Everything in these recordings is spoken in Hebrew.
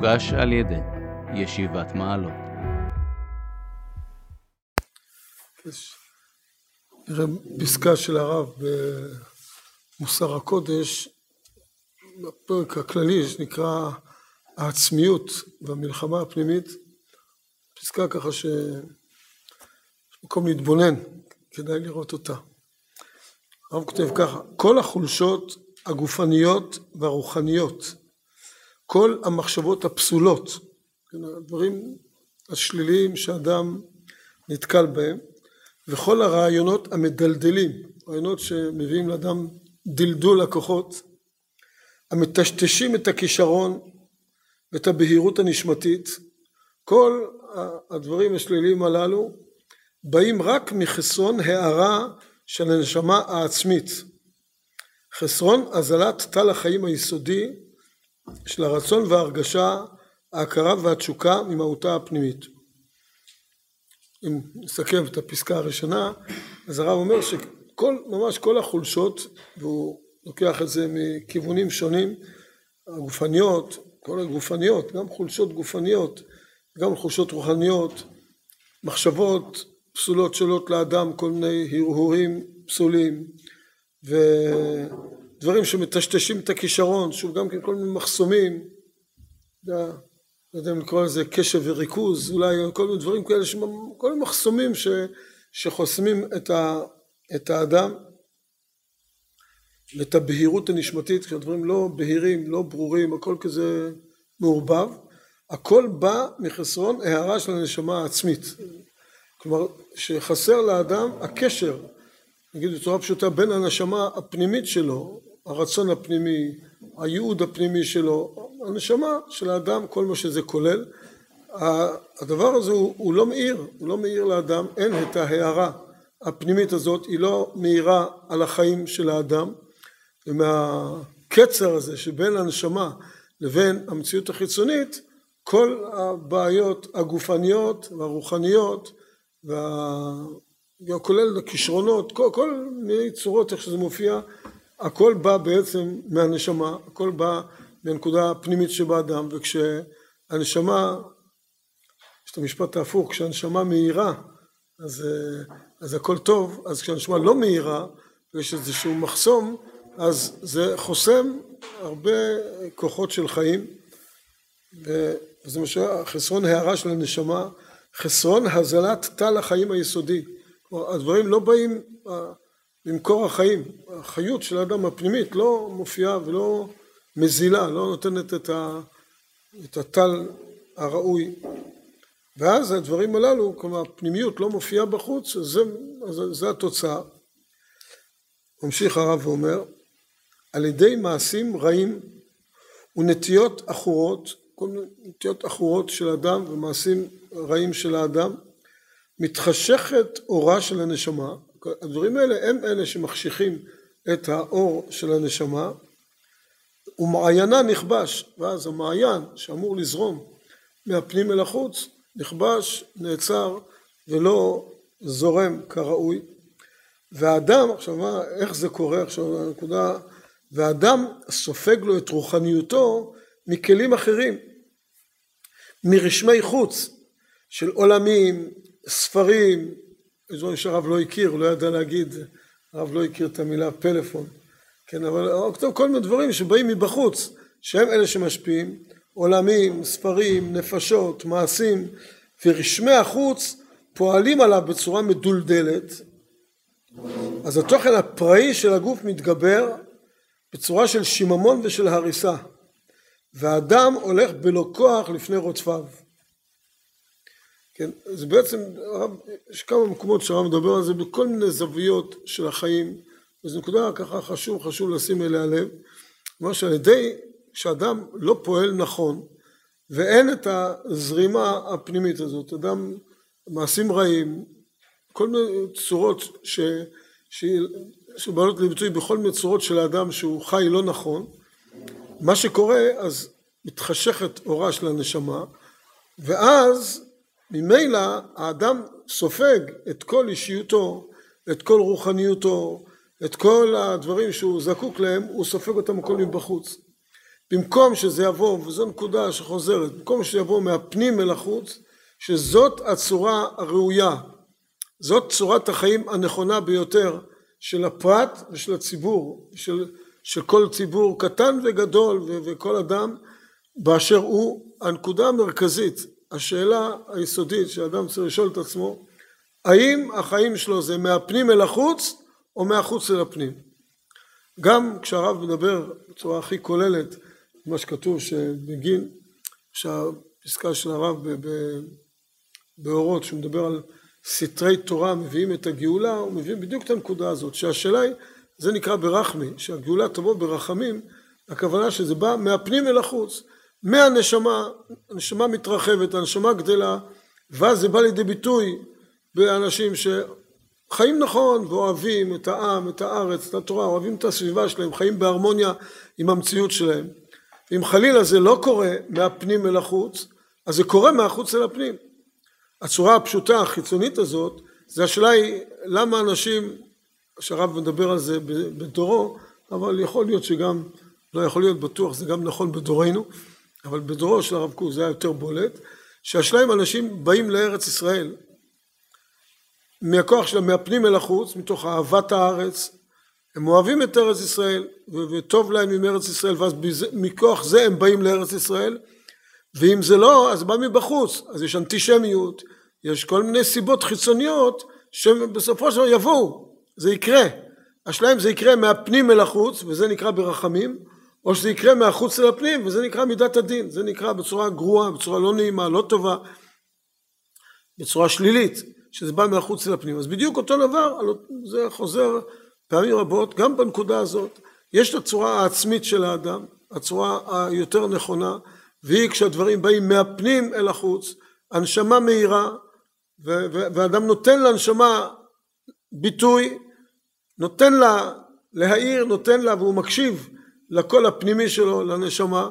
מוגש על ידי ישיבת מעלות. נראה פסקה של הרב במוסר הקודש, בפרק הכללי שנקרא העצמיות והמלחמה הפנימית, פסקה ככה שיש מקום להתבונן, כדאי לראות אותה. הרב כותב ככה, כל החולשות הגופניות והרוחניות, כל המחשבות הפסולות, כן, הדברים השליליים שאדם נתקל בהם, וכל הרעיונות המדלדלים, רעיונות שמביאים לאדם דלדול הכוחות, המטשטשים את הכישרון ואת הבהירות הנשמתית, כל הדברים השליליים הללו באים רק מחסרון הערה של הנשמה העצמית, חסרון הזלת טל החיים היסודי של הרצון וההרגשה, ההכרה והתשוקה ממהותה הפנימית. אם נסכם את הפסקה הראשונה, אז הרב אומר שכל, ממש כל החולשות, והוא לוקח את זה מכיוונים שונים, הגופניות, כל הגופניות, גם חולשות גופניות, גם חולשות רוחניות, מחשבות פסולות שולות לאדם, כל מיני הרהורים פסולים, ודברים שמטשטשים את הכישרון, שוב גם כן כל מיני מחסומים, לא יודע אם לקרוא לזה קשב וריכוז, אולי כל מיני דברים כאלה, כל מיני מחסומים ש, שחוסמים את, ה, את האדם ואת הבהירות הנשמתית, כשהדברים לא בהירים, לא ברורים, הכל כזה מעורבב, הכל בא מחסרון הערה של הנשמה העצמית. כלומר, שחסר לאדם הקשר, נגיד בצורה פשוטה, בין הנשמה הפנימית שלו, הרצון הפנימי, הייעוד הפנימי שלו, הנשמה של האדם, כל מה שזה כולל, הדבר הזה הוא, הוא לא מאיר, הוא לא מאיר לאדם, אין את ההערה הפנימית הזאת, היא לא מאירה על החיים של האדם, ומהקצר הזה שבין הנשמה לבין המציאות החיצונית, כל הבעיות הגופניות והרוחניות וכולל הכישרונות, כל, כל מיני צורות איך שזה מופיע, הכל בא בעצם מהנשמה, הכל בא מהנקודה הפנימית שבאדם, וכשהנשמה, יש את המשפט ההפוך, כשהנשמה מאירה, אז, אז הכל טוב, אז כשהנשמה לא מאירה, ויש איזשהו מחסום, אז זה חוסם הרבה כוחות של חיים, וזה מה חסרון הערה של הנשמה, חסרון הזלת טל החיים היסודי. כלומר, הדברים לא באים ממקור החיים, החיות של האדם הפנימית לא מופיעה ולא מזילה, לא נותנת את, ה, את הטל הראוי. ואז הדברים הללו, כלומר הפנימיות לא מופיעה בחוץ, זה, זה, זה התוצאה. ממשיך הרב ואומר, על ידי מעשים רעים ונטיות עכורות, כל מיני נטיות עכורות של אדם ומעשים רעים של האדם, מתחשכת אורה של הנשמה, הדברים האלה הם אלה שמחשיכים את האור של הנשמה, ומעיינה נכבש, ואז המעיין שאמור לזרום מהפנים אל החוץ, נכבש, נעצר ולא זורם כראוי. והאדם, עכשיו מה, איך זה קורה עכשיו, הנקודה, והאדם סופג לו את רוחניותו מכלים אחרים, מרשמי חוץ של עולמים, ספרים, דברים שהרב לא הכיר, הוא לא ידע להגיד, הרב לא הכיר את המילה פלאפון, כן, אבל הוא כתוב כל מיני דברים שבאים מבחוץ, שהם אלה שמשפיעים, עולמים, ספרים, נפשות, מעשים, ורשמי החוץ פועלים עליו בצורה מדולדלת, אז התוכן הפראי של הגוף מתגבר בצורה של שיממון ושל הריסה, והאדם הולך בלא כוח לפני רודפיו. כן, זה בעצם, יש כמה מקומות שהרב מדבר על זה בכל מיני זוויות של החיים, וזו נקודה ככה חשוב, חשוב לשים אליה לב, כלומר שעל ידי שאדם לא פועל נכון ואין את הזרימה הפנימית הזאת, אדם מעשים רעים, כל מיני צורות ש, ש, שבאות לביטוי בכל מיני צורות של האדם שהוא חי לא נכון, מה שקורה אז מתחשכת אורה של הנשמה ואז ממילא האדם סופג את כל אישיותו, את כל רוחניותו, את כל הדברים שהוא זקוק להם, הוא סופג אותם הכל מבחוץ. במקום שזה יבוא, וזו נקודה שחוזרת, במקום שזה יבוא מהפנים אל החוץ, שזאת הצורה הראויה, זאת צורת החיים הנכונה ביותר של הפרט ושל הציבור, של, של כל ציבור קטן וגדול וכל אדם באשר הוא. הנקודה המרכזית, השאלה היסודית שאדם צריך לשאול את עצמו, האם החיים שלו זה מהפנים אל החוץ או מהחוץ אל הפנים? גם כשהרב מדבר בצורה הכי כוללת, מה שכתוב שבגין, שהפסקה של הרב באורות, שהוא מדבר על סתרי תורה מביאים את הגאולה, הוא מביא בדיוק את הנקודה הזאת, שהשאלה היא, זה נקרא ברחמי, שהגאולה תבוא ברחמים, הכוונה שזה בא מהפנים אל החוץ, מהנשמה, הנשמה מתרחבת, הנשמה גדלה, ואז זה בא לידי ביטוי באנשים שחיים נכון ואוהבים את העם, את הארץ, את התורה, אוהבים את הסביבה שלהם, חיים בהרמוניה עם המציאות שלהם. אם חלילה זה לא קורה מהפנים אל החוץ, אז זה קורה מהחוץ אל הפנים. הצורה הפשוטה החיצונית הזאת, זה השאלה היא למה אנשים, שהרב מדבר על זה בדורו, אבל יכול להיות שגם, לא יכול להיות בטוח, זה גם נכון בדורנו, אבל בדורו של הרב קוק זה היה יותר בולט, שהשאלה אם אנשים באים לארץ ישראל מהכוח שלהם מהפנים אל החוץ, מתוך אהבת הארץ, הם אוהבים את ארץ ישראל וטוב להם עם ארץ ישראל ואז מכוח זה הם באים לארץ ישראל. ואם זה לא אז בא מבחוץ. אז יש אנטישמיות יש כל מיני סיבות חיצוניות שבסופו של דבר יבואו. זה יקרה. השאלה אם זה יקרה מהפנים אל החוץ וזה נקרא ברחמים או שזה יקרה מהחוץ אל הפנים וזה נקרא מידת הדין. זה נקרא בצורה גרועה בצורה לא נעימה לא טובה בצורה שלילית שזה בא מהחוץ אל הפנים. אז בדיוק אותו דבר זה חוזר פעמים רבות גם בנקודה הזאת יש את הצורה העצמית של האדם הצורה היותר נכונה והיא כשהדברים באים מהפנים אל החוץ הנשמה מהירה ואדם נותן לנשמה ביטוי נותן לה להאיר נותן לה והוא מקשיב לקול הפנימי שלו לנשמה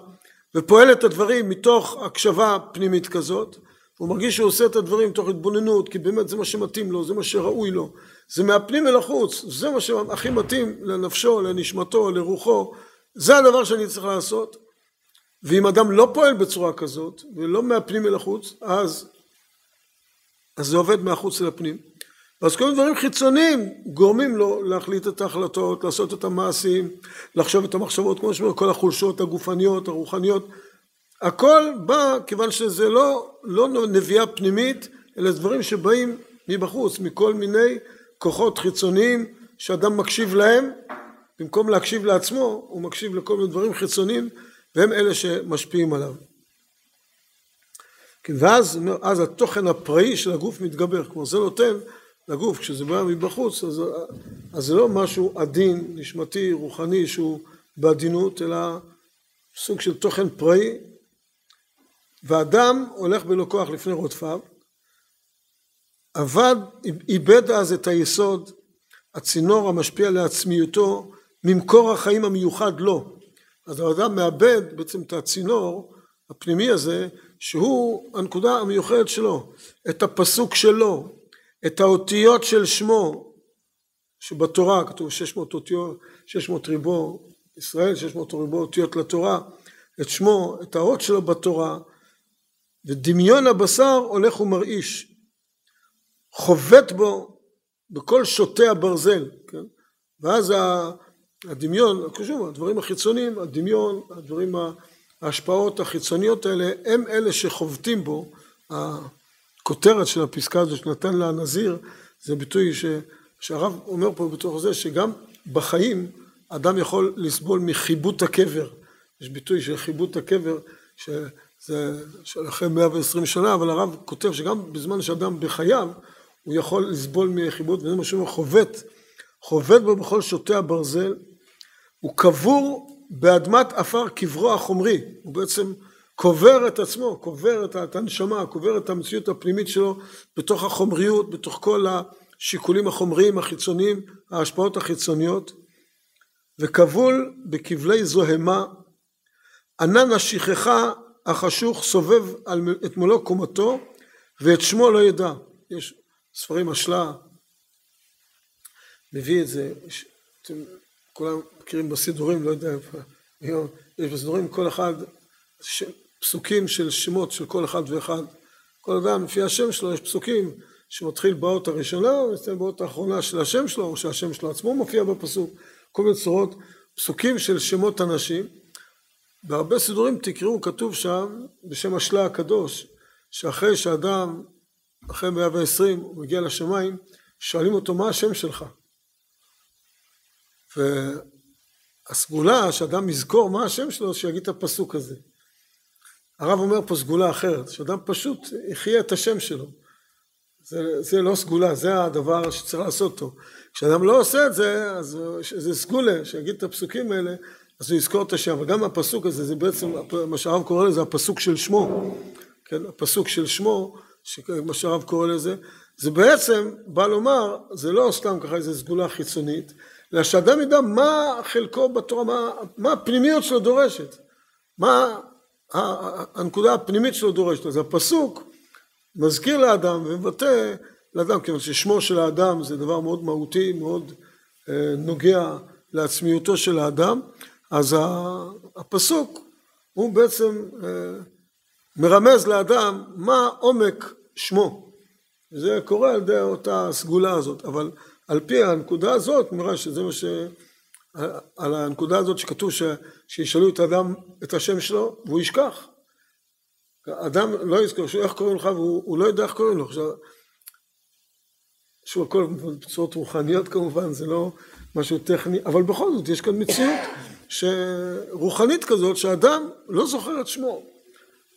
ופועל את הדברים מתוך הקשבה פנימית כזאת. הוא מרגיש שהוא עושה את הדברים תוך התבוננות כי באמת זה מה שמתאים לו זה מה שראוי לו. זה מהפנים אל החוץ זה מה שהכי מתאים לנפשו לנשמתו לרוחו. זה הדבר שאני צריך לעשות. ואם אדם לא פועל בצורה כזאת ולא מהפנים אל החוץ אז אז זה עובד מהחוץ אל הפנים ואז כל מיני דברים חיצוניים גורמים לו להחליט את ההחלטות, לעשות את המעשים, לחשוב את המחשבות, כמו שאומר, כל החולשות הגופניות, הרוחניות, הכל בא כיוון שזה לא, לא נביאה פנימית, אלא דברים שבאים מבחוץ, מכל מיני כוחות חיצוניים שאדם מקשיב להם, במקום להקשיב לעצמו, הוא מקשיב לכל מיני דברים חיצוניים, והם אלה שמשפיעים עליו. כן, ואז אז התוכן הפראי של הגוף מתגבר, כלומר זה נותן לגוף, כשזה בא מבחוץ, אז, אז זה לא משהו עדין, נשמתי, רוחני, שהוא בעדינות, אלא סוג של תוכן פראי, ואדם הולך בלא כוח לפני רודפיו, עבד, איבד אז את היסוד, הצינור המשפיע לעצמיותו, ממקור החיים המיוחד לו. אז האדם מאבד בעצם את הצינור הפנימי הזה, שהוא הנקודה המיוחדת שלו, את הפסוק שלו, את האותיות של שמו, שבתורה כתוב 600 אותיות, 600 ריבו ישראל, 600 ריבו אותיות לתורה, את שמו, את האות שלו בתורה, ודמיון הבשר הולך ומרעיש, חובט בו בכל שוטי הברזל, כן? ואז הדמיון, שוב, הדברים החיצוניים, הדמיון, הדברים, ההשפעות החיצוניות האלה, הם אלה שחובטים בו, הכותרת של הפסקה הזו שנתן לה הנזיר, זה ביטוי ש, שהרב אומר פה בתוך זה, שגם בחיים אדם יכול לסבול מחיבוט הקבר, יש ביטוי של חיבוט הקבר, שזה של אחרי 120 שנה, אבל הרב כותב שגם בזמן שאדם בחייו, הוא יכול לסבול מחיבוט, וזה מה שהוא חובט, חובט בו בכל שוטי הברזל, הוא קבור באדמת עפר קברו החומרי, הוא בעצם קובר את עצמו, קובר את הנשמה, קובר את המציאות הפנימית שלו בתוך החומריות, בתוך כל השיקולים החומריים החיצוניים, ההשפעות החיצוניות, וכבול בכבלי זוהמה, ענן השכחה החשוך סובב את מלוא קומתו ואת שמו לא ידע. יש ספרים אשלה, מביא את זה, אתם כולם מכירים בסידורים, לא יודע, יש בסידורים כל אחד ש... פסוקים של שמות של כל אחד ואחד. כל אדם לפי השם שלו יש פסוקים שמתחיל באות הראשונה ומסתיים באות האחרונה של השם שלו או שהשם שלו עצמו מופיע בפסוק. כל מיני צורות, פסוקים של שמות אנשים. בהרבה סידורים תקראו כתוב שם בשם השלה הקדוש שאחרי שאדם אחרי מאה ועשרים הוא מגיע לשמיים שואלים אותו מה השם שלך והסגולה שאדם יזכור מה השם שלו שיגיד את הפסוק הזה הרב אומר פה סגולה אחרת שאדם פשוט יחיה את השם שלו. זה, זה לא סגולה זה הדבר שצריך לעשות אותו. כשאדם לא עושה את זה אז זה סגולה שיגיד את הפסוקים האלה אז הוא יזכור את השם. וגם הפסוק הזה זה בעצם מה שהרב קורא לזה הפסוק של שמו. כן הפסוק של שמו מה שהרב קורא לזה זה בעצם בא לומר זה לא סתם ככה איזה סגולה חיצונית אלא שאדם ידע מה חלקו בתורה מה, מה הפנימיות שלו דורשת. מה הנקודה הפנימית שלו דורשת. אז הפסוק מזכיר לאדם ומבטא לאדם כיוון ששמו של האדם זה דבר מאוד מהותי מאוד אה, נוגע לעצמיותו של האדם אז הפסוק הוא בעצם אה, מרמז לאדם מה עומק שמו. וזה קורה על ידי אותה סגולה הזאת אבל על פי הנקודה הזאת נראה שזה מה ש... על הנקודה הזאת שכתוב ש... שישאלו את האדם את השם שלו והוא ישכח. אדם לא יזכור איך קוראים לך והוא לא יודע איך קוראים לו. עכשיו שוב הכל בצורות רוחניות כמובן זה לא משהו טכני אבל בכל זאת יש כאן מציאות שרוחנית כזאת שאדם לא זוכר את שמו.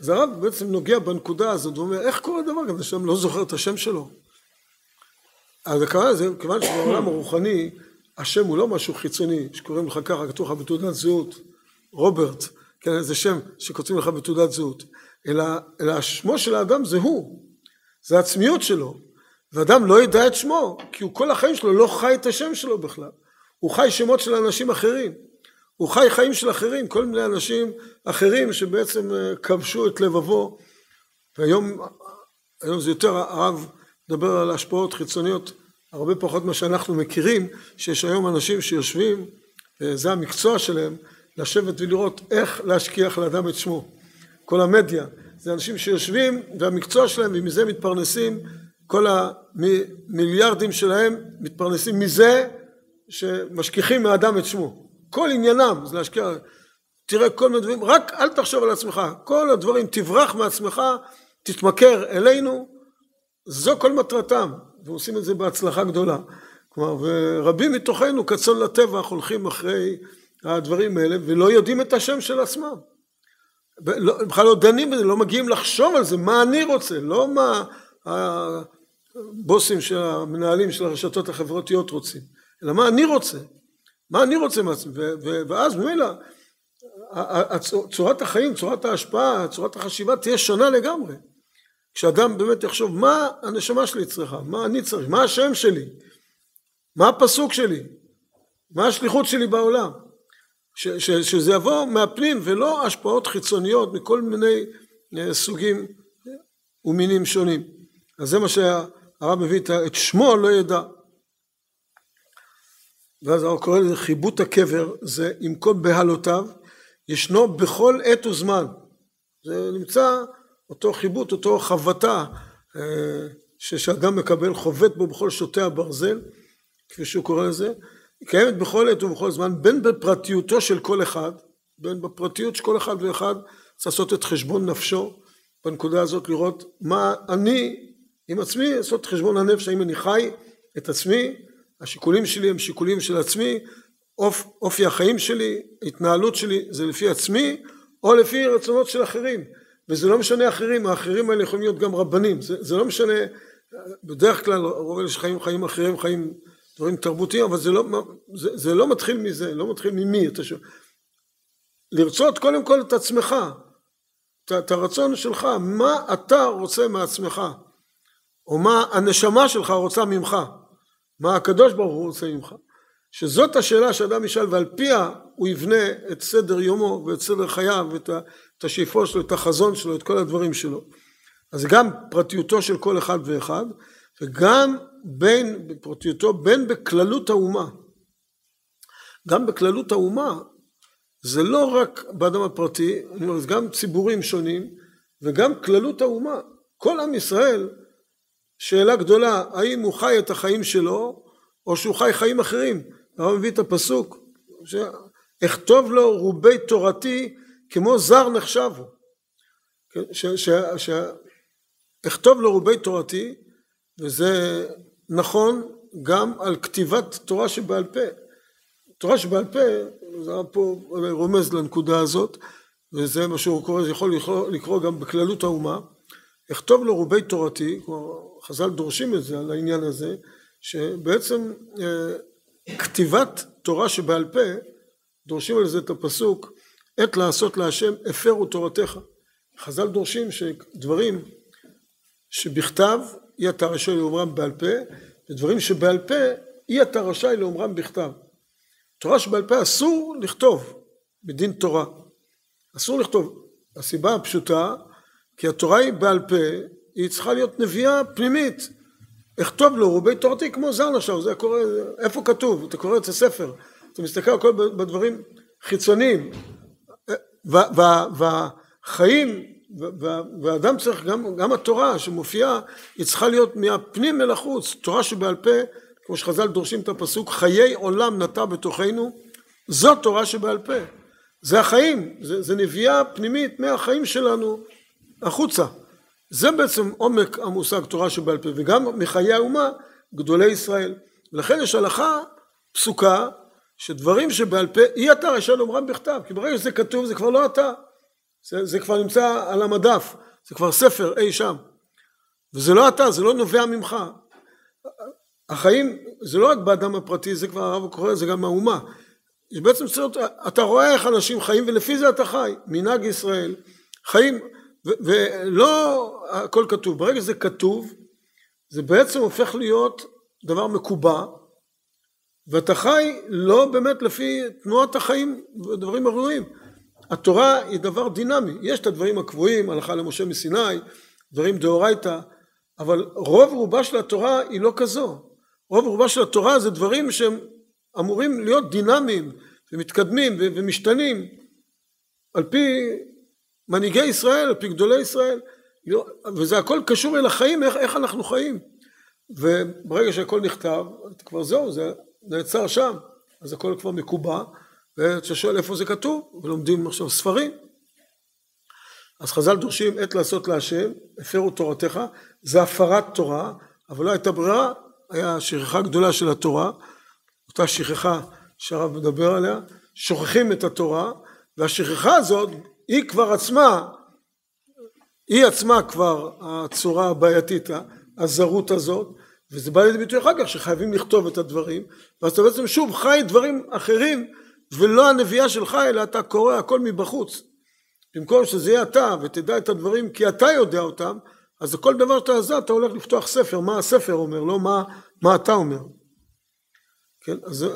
אז הרב בעצם נוגע בנקודה הזאת ואומר איך קורה דבר כזה שאדם לא זוכר את השם שלו? אז הכוונה זה כיוון שבעולם הרוחני השם הוא לא משהו חיצוני שקוראים לך ככה כתוב לך בתעודת זהות. רוברט כן איזה שם שכותבים לך בתעודת זהות. אלא, אלא שמו של האדם זה הוא זה העצמיות שלו. ואדם לא ידע את שמו כי הוא כל החיים שלו לא חי את השם שלו בכלל. הוא חי שמות של אנשים אחרים. הוא חי חיים של אחרים כל מיני אנשים אחרים שבעצם אה, כבשו את לבבו. והיום היום זה יותר הרב מדבר על השפעות חיצוניות הרבה פחות ממה שאנחנו מכירים שיש היום אנשים שיושבים אה, המקצוע שלהם לשבת ולראות איך להשכיח לאדם את שמו. כל המדיה. זה אנשים שיושבים והמקצוע שלהם ומזה מתפרנסים כל המיליארדים שלהם מתפרנסים מזה שמשכיחים מהאדם את שמו. כל עניינם זה להשקיע תראה כל מיני דברים רק אל תחשוב על עצמך. כל הדברים תברח מעצמך תתמכר אלינו זו כל מטרתם ועושים את זה בהצלחה גדולה. כלומר ורבים מתוכנו כצאן לטבח הולכים אחרי הדברים האלה ולא יודעים את השם של עצמם. לא, בכלל לא דנים בזה לא מגיעים לחשוב על זה מה אני רוצה לא מה הבוסים של המנהלים של הרשתות החברתיות רוצים אלא מה אני רוצה מה אני רוצה מעצמי. ואז ממילא צורת החיים צורת ההשפעה צורת החשיבה תהיה שונה לגמרי כשאדם באמת יחשוב מה הנשמה שלי צריכה? מה אני צריך? מה השם שלי? מה הפסוק שלי? מה השליחות שלי בעולם? ש, ש, שזה יבוא מהפנים ולא השפעות חיצוניות מכל מיני אה, סוגים ומינים שונים. אז זה מה שהרב מביא את שמו לא ידע. ואז הרב קורא לזה חיבוט הקבר זה עם כל בהלותיו ישנו בכל עת וזמן. זה נמצא אותו חיבוט אותו חבטה אה, שאדם מקבל חובט בו בכל שוטי הברזל כפי שהוא קורא לזה היא קיימת בכל עת ובכל זמן בין בפרטיותו של כל אחד בין בפרטיות של כל אחד ואחד צריך לעשות את חשבון נפשו בנקודה הזאת לראות מה אני עם עצמי לעשות חשבון הנפש האם אני חי את עצמי השיקולים שלי הם שיקולים של עצמי אופ, אופי החיים שלי התנהלות שלי זה לפי עצמי או לפי רצונות של אחרים וזה לא משנה אחרים האחרים האלה יכולים להיות גם רבנים. זה, זה לא משנה בדרך כלל רוב אלה שחיים חיים אחרים חיים דברים תרבותיים אבל זה לא, זה, זה לא מתחיל מזה לא מתחיל ממי אתה שואל. לרצות קודם כל את עצמך את, את הרצון שלך מה אתה רוצה מעצמך או מה הנשמה שלך רוצה ממך מה הקדוש ברוך הוא רוצה ממך. שזאת השאלה שאדם ישאל ועל פיה הוא יבנה את סדר יומו ואת סדר חייו ואת השאיפות שלו את החזון שלו את כל הדברים שלו אז גם פרטיותו של כל אחד ואחד וגם בין בפרטיותו בין בכללות האומה גם בכללות האומה זה לא רק באדם הפרטי, אני אומר, זה גם ציבורים שונים וגם כללות האומה. כל עם ישראל, שאלה גדולה, האם הוא חי את החיים שלו או שהוא חי חיים אחרים. הרב מביא את הפסוק, אכתוב לו רובי תורתי כמו זר נחשבו. אכתוב לו רובי תורתי, וזה נכון גם על כתיבת תורה שבעל פה. תורה שבעל פה, זה פה רומז לנקודה הזאת, וזה מה שהוא קורא, זה יכול לקרוא, לקרוא גם בכללות האומה. אכתוב לו רובי תורתי, כלומר חז"ל דורשים את זה על העניין הזה, שבעצם אה, כתיבת תורה שבעל פה, דורשים על זה את הפסוק, עת לעשות להשם הפרו תורתך. חז"ל דורשים שדברים שבכתב אי אתה רשאי לאומרם בעל פה, ודברים שבעל פה אי אתה רשאי לאומרם בכתב. תורה שבעל פה אסור לכתוב בדין תורה. אסור לכתוב. הסיבה הפשוטה, כי התורה היא בעל פה, היא צריכה להיות נביאה פנימית. אכתוב לו רובי תורתי כמו זר עכשיו, זה קורה, איפה כתוב? אתה קורא את הספר, אתה מסתכל על כל בדברים חיצוניים, והחיים, והאדם צריך, גם, גם התורה שמופיעה, היא צריכה להיות מהפנים אל החוץ, תורה שבעל פה, כמו שחז"ל דורשים את הפסוק, חיי עולם נטע בתוכנו, זו תורה שבעל פה, זה החיים, זה, זה נביאה פנימית מהחיים שלנו החוצה. זה בעצם עומק המושג תורה שבעל פה, וגם מחיי האומה גדולי ישראל. ולכן יש הלכה פסוקה שדברים שבעל פה אי אתה רשאי לומרם בכתב, כי ברגע שזה כתוב זה כבר לא אתה, זה, זה כבר נמצא על המדף, זה כבר ספר אי שם, וזה לא אתה, זה לא נובע ממך. החיים זה לא רק באדם הפרטי, זה כבר הרב קורא לזה גם האומה. בעצם צריך, אתה רואה איך אנשים חיים ולפי זה אתה חי, מנהג ישראל, חיים ולא הכל כתוב, ברגע שזה כתוב זה בעצם הופך להיות דבר מקובע ואתה חי לא באמת לפי תנועת החיים ודברים הראויים. התורה היא דבר דינמי, יש את הדברים הקבועים, הלכה למשה מסיני, דברים דאורייתא, אבל רוב רובה של התורה היא לא כזו. רוב רובה של התורה זה דברים שהם אמורים להיות דינמיים ומתקדמים ומשתנים על פי מנהיגי ישראל, על פי גדולי ישראל, וזה הכל קשור אל החיים, איך, איך אנחנו חיים. וברגע שהכל נכתב, כבר זהו, זה נעצר שם, אז הכל כבר מקובע, ואתה שואל איפה זה כתוב, ולומדים עכשיו ספרים. אז חז"ל דורשים עת לעשות להשם, הפרו תורתך, זה הפרת תורה, אבל לא הייתה ברירה, היה שכחה גדולה של התורה, אותה שכחה שהרב מדבר עליה, שוכחים את התורה, והשכחה הזאת היא כבר עצמה, היא עצמה כבר הצורה הבעייתית, הזרות הזאת, וזה בא לידי ביטוי אחר כך שחייבים לכתוב את הדברים, ואז אתה בעצם שוב חי דברים אחרים, ולא הנביאה שלך, אלא אתה קורא הכל מבחוץ. במקום שזה יהיה אתה ותדע את הדברים כי אתה יודע אותם, אז כל דבר שאתה עזה אתה הולך לפתוח ספר, מה הספר אומר, לא מה, מה אתה אומר. כן, אז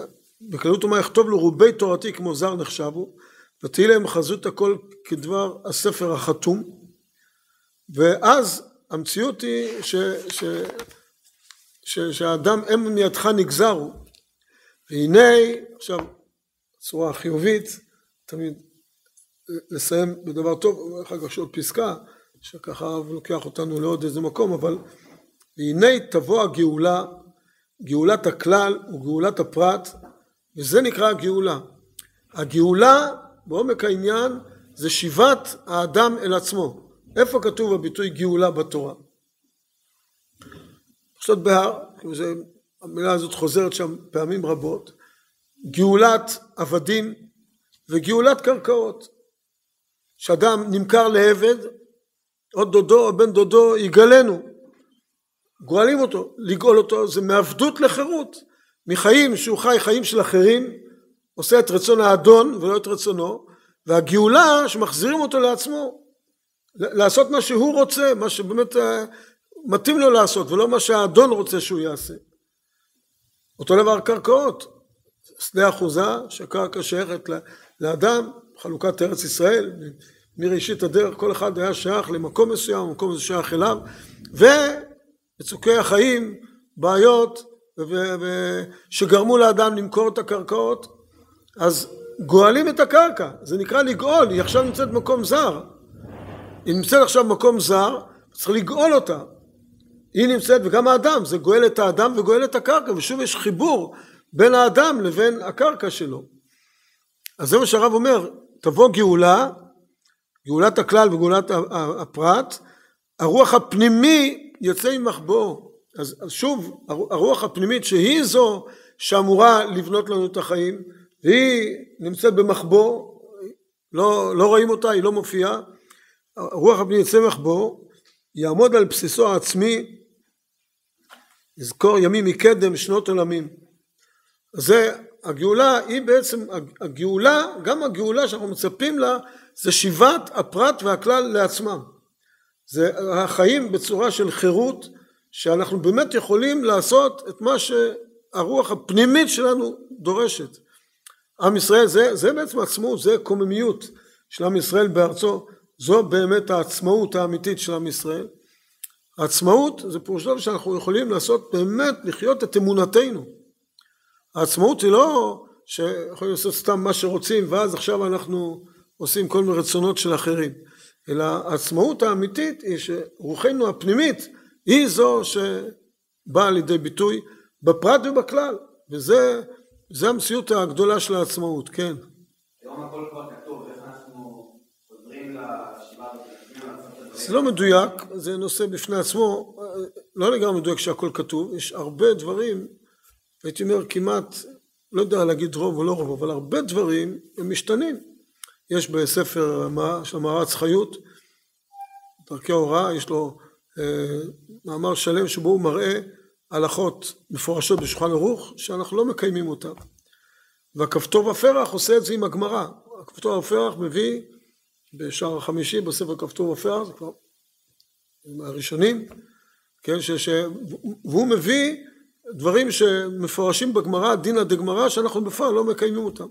בקלות הוא מה יכתוב לו רובי תורתי כמו זר נחשבו, ותהי להם חזות הכל כדבר הספר החתום, ואז המציאות היא ש, ש, שהאדם הם מידך נגזרו, והנה עכשיו צורה חיובית תמיד לסיים בדבר טוב, אחר כך יש עוד פסקה שככה לוקח אותנו לעוד איזה מקום, אבל והנה תבוא הגאולה, גאולת הכלל וגאולת הפרט, וזה נקרא הגאולה. הגאולה בעומק העניין זה שיבת האדם אל עצמו. איפה כתוב הביטוי גאולה בתורה? פשוט בהר, המילה הזאת חוזרת שם פעמים רבות, גאולת עבדים וגאולת קרקעות. שאדם נמכר לעבד, או דודו או בן דודו יגלנו. גואלים אותו, לגאול אותו זה מעבדות לחירות, מחיים שהוא חי חיים של אחרים, עושה את רצון האדון ולא את רצונו, והגאולה שמחזירים אותו לעצמו, לעשות מה שהוא רוצה, מה שבאמת אה, מתאים לו לעשות, ולא מה שהאדון רוצה שהוא יעשה. אותו דבר קרקעות, שדה אחוזה שהקרקע שייכת לאדם, חלוקת ארץ ישראל, מראשית הדרך כל אחד היה שייך למקום מסוים, המקום הזה שייך אליו, ובצוקי החיים, בעיות, שגרמו לאדם למכור את הקרקעות, אז גואלים את הקרקע, זה נקרא לגאול, היא עכשיו נמצאת במקום זר. היא נמצאת עכשיו במקום זר, צריך לגאול אותה. היא נמצאת, וגם האדם, זה גואל את האדם וגואל את הקרקע, ושוב יש חיבור בין האדם לבין הקרקע שלו. אז זה מה שהרב אומר, תבוא גאולה, גאולת הכלל וגאולת הפרט, הרוח הפנימי יוצא ממחבואו. אז, שוב, הרוח הפנימית שהיא זו שאמורה לבנות לנו את החיים, והיא נמצאת במחבוא, לא, לא רואים אותה, היא לא מופיעה, הרוח הפנימית יוצא ממחבוא, יעמוד על בסיסו העצמי, יזכור ימים מקדם שנות עולמים. זה הגאולה היא בעצם הגאולה גם הגאולה שאנחנו מצפים לה זה שיבת הפרט והכלל לעצמם. זה החיים בצורה של חירות שאנחנו באמת יכולים לעשות את מה שהרוח הפנימית שלנו דורשת. עם ישראל זה, זה בעצם עצמאות זה קוממיות של עם ישראל בארצו. זו באמת העצמאות האמיתית של עם ישראל העצמאות זה פירושו שאנחנו יכולים לעשות באמת לחיות את אמונתנו. העצמאות היא לא שיכולים לעשות סתם מה שרוצים ואז עכשיו אנחנו עושים כל מיני רצונות של אחרים. אלא העצמאות האמיתית היא שרוחנו הפנימית היא זו שבאה לידי ביטוי בפרט ובכלל. וזה זה המציאות הגדולה של העצמאות, כן. היום הכל כבר כתוב, איך אנחנו חוזרים לשיבה זה לא מדויק, זה נושא בפני עצמו, לא לגמרי מדויק שהכל כתוב, יש הרבה דברים הייתי אומר כמעט, לא יודע להגיד רוב או לא רוב, אבל הרבה דברים הם משתנים. יש בספר של המערץ חיות, דרכי ההוראה, יש לו אה, מאמר שלם שבו הוא מראה הלכות מפורשות בשולחן ערוך שאנחנו לא מקיימים אותן. והכפתור ופרח עושה את זה עם הגמרא. הכפתור ופרח מביא בשער החמישי בספר כפתור ופרח, זה כבר מהראשונים, כן, ש, ש, והוא מביא דברים שמפורשים בגמרא, דינא דגמרא, שאנחנו בפועל לא מקיימים אותם.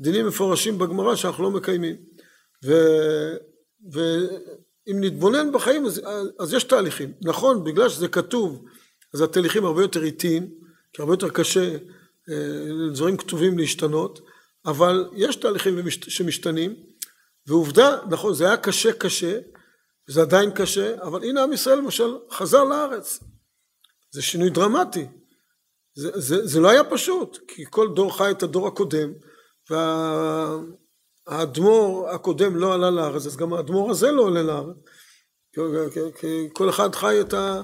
דינים מפורשים בגמרא שאנחנו לא מקיימים. ו, ואם נתבונן בחיים אז, אז יש תהליכים. נכון, בגלל שזה כתוב, אז התהליכים הרבה יותר איטיים, כי הרבה יותר קשה אה, כתובים להשתנות, אבל יש תהליכים שמשתנים, ועובדה, נכון, זה היה קשה קשה, זה עדיין קשה, אבל הנה עם ישראל למשל חזר לארץ. זה שינוי דרמטי. זה, זה, זה לא היה פשוט, כי כל דור חי את הדור הקודם, והאדמו"ר הקודם לא עלה לארץ, אז גם האדמו"ר הזה לא עולה לארץ. כי כל אחד חי את, ה,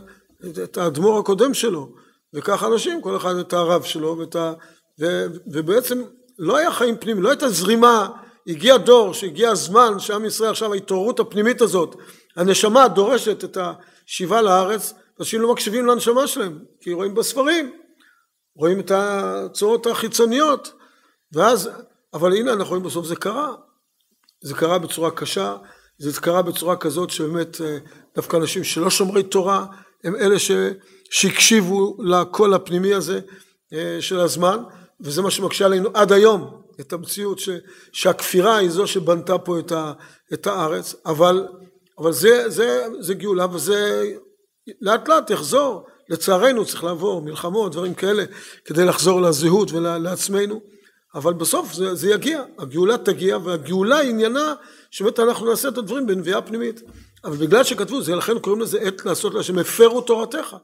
את האדמו"ר הקודם שלו, וכך אנשים, כל אחד את הרב שלו, ואת ה, ו, ובעצם לא היה חיים פנימיים, לא הייתה זרימה, הגיע דור, שהגיע הזמן שעם ישראל עכשיו ההתעוררות הפנימית הזאת, הנשמה דורשת את השיבה לארץ, אנשים לא מקשיבים לנשמה שלהם, כי רואים בספרים, רואים את הצורות החיצוניות, ואז, אבל הנה אנחנו רואים בסוף זה קרה, זה קרה בצורה קשה, זה קרה בצורה כזאת שבאמת אה, דווקא אנשים שלא שומרי תורה הם אלה ש, שהקשיבו לקול הפנימי הזה אה, של הזמן, וזה מה שמקשה עלינו עד היום, את המציאות ש, שהכפירה היא זו שבנתה פה את, ה, את הארץ, אבל, אבל זה, זה, זה גאולה וזה לאט לאט יחזור, לצערנו צריך לעבור מלחמות, דברים כאלה, כדי לחזור לזהות ולעצמנו, אבל בסוף זה, זה יגיע, הגאולה תגיע, והגאולה עניינה שבאמת אנחנו נעשה את הדברים בנביאה פנימית. אבל בגלל שכתבו, זה לכן קוראים לזה עת לעשות לה, שהם הפרו תורתך.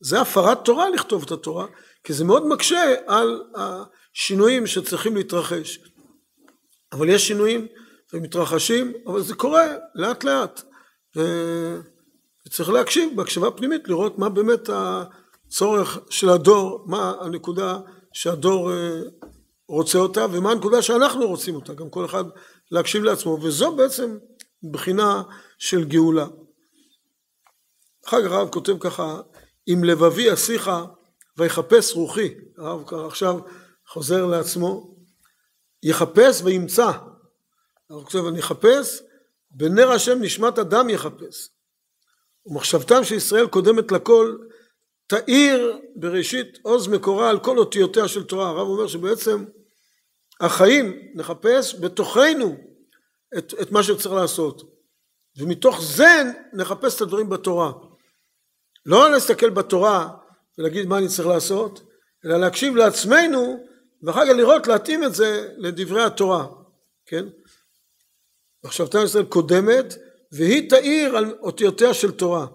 זה הפרת תורה לכתוב את התורה, כי זה מאוד מקשה על השינויים שצריכים להתרחש. אבל יש שינויים ומתרחשים, אבל זה קורה לאט לאט. וצריך להקשיב בהקשבה פנימית לראות מה באמת הצורך של הדור, מה הנקודה שהדור אה, רוצה אותה ומה הנקודה שאנחנו רוצים אותה, גם כל אחד להקשיב לעצמו וזו בעצם בחינה של גאולה. אחר כך הרב כותב ככה אם לבבי אשיחה ויחפש רוחי, הרב עכשיו חוזר לעצמו, יחפש וימצא, הרב כותב אני אחפש בנר השם נשמת אדם יחפש. ומחשבתם של ישראל קודמת לכל תאיר בראשית עוז מקורה על כל אותיותיה של תורה. הרב אומר שבעצם החיים נחפש בתוכנו את, את מה שצריך לעשות. ומתוך זה נחפש את הדברים בתורה. לא להסתכל בתורה ולהגיד מה אני צריך לעשות אלא להקשיב לעצמנו ואחר כך לראות להתאים את זה לדברי התורה, כן? תנא ישראל קודמת והיא תאיר על אותיותיה של תורה.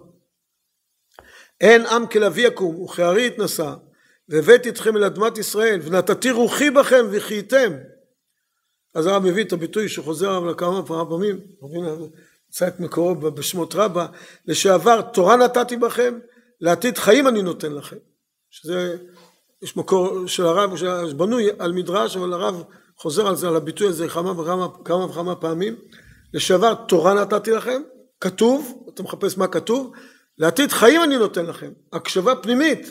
אין עם כלביא יקום וכארי יתנשא והבאתי אתכם אל אדמת ישראל ונתתי רוחי בכם וחייתם אז הרב מביא את הביטוי שחוזר עליו כמה פעמים, נמצא את מקורו בשמות רבה, לשעבר תורה נתתי בכם, לעתיד חיים אני נותן לכם. שזה, יש מקור של הרב שבנוי על מדרש, אבל הרב חוזר על זה, על הביטוי הזה כמה וכמה, כמה וכמה פעמים. לשעבר תורה נתתי לכם, כתוב, אתה מחפש מה כתוב, לעתיד חיים אני נותן לכם, הקשבה פנימית.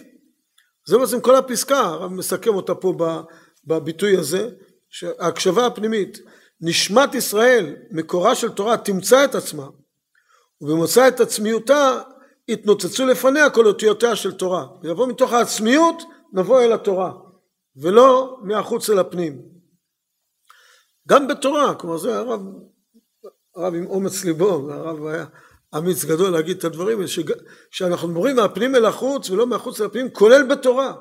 זה בעצם כל הפסקה, הרב מסכם אותה פה בביטוי הזה, שההקשבה הפנימית, נשמת ישראל, מקורה של תורה, תמצא את עצמה, ובמוצא את עצמיותה, יתנוצצו לפניה כל אותיותיה של תורה. ויבוא מתוך העצמיות, נבוא אל התורה, ולא מהחוץ אל הפנים. גם בתורה, כלומר זה הרב, הרב עם אומץ ליבו, והרב היה אמיץ גדול להגיד את הדברים, שאנחנו מדברים מהפנים אל החוץ ולא מהחוץ אל הפנים, כולל בתורה.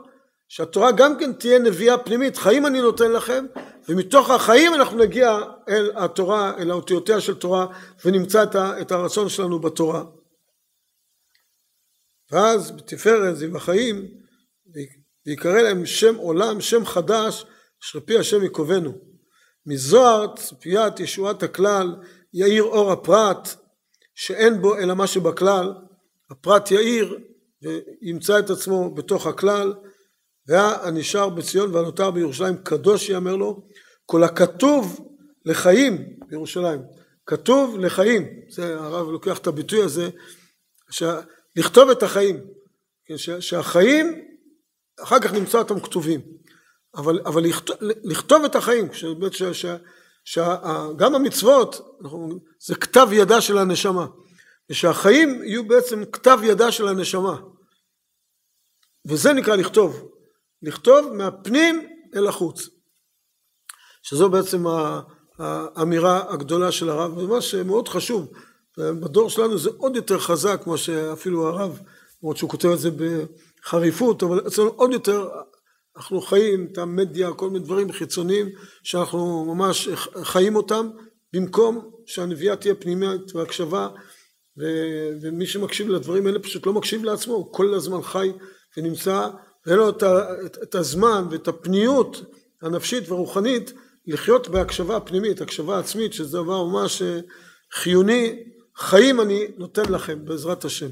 שהתורה גם כן תהיה נביאה פנימית, חיים אני נותן לכם, ומתוך החיים אנחנו נגיע אל התורה, אל האותיותיה של תורה, ונמצא את הרצון שלנו בתורה. ואז בתפארת זיו החיים, ויקרא להם שם עולם, שם חדש, אשר פי השם יקובנו. מזוהר ציפיית ישועת הכלל, יאיר אור הפרט, שאין בו אלא מה שבכלל, הפרט יאיר וימצא את עצמו בתוך הכלל, והנשאר בציון והנותר בירושלים קדוש יאמר לו כל הכתוב לחיים בירושלים. כתוב לחיים זה הרב לוקח את הביטוי הזה ש... לכתוב את החיים. ש... שהחיים אחר כך נמצא אותם כתובים. אבל, אבל לכתוב, לכתוב את החיים שבאמת ש... ש... שגם המצוות זה כתב ידה של הנשמה. ושהחיים יהיו בעצם כתב ידה של הנשמה. וזה נקרא לכתוב. לכתוב מהפנים אל החוץ. שזו בעצם האמירה הגדולה של הרב, ומה שמאוד חשוב, בדור שלנו זה עוד יותר חזק, כמו שאפילו הרב, למרות שהוא כותב את זה בחריפות, אבל אצלנו עוד יותר, אנחנו חיים את המדיה, כל מיני דברים חיצוניים, שאנחנו ממש חיים אותם, במקום שהנביאה תהיה פנימית והקשבה, ומי שמקשיב לדברים האלה פשוט לא מקשיב לעצמו, הוא כל הזמן חי ונמצא ואין לו את הזמן ואת הפניות הנפשית והרוחנית לחיות בהקשבה פנימית, הקשבה עצמית, שזה דבר ממש חיוני, חיים אני נותן לכם בעזרת השם.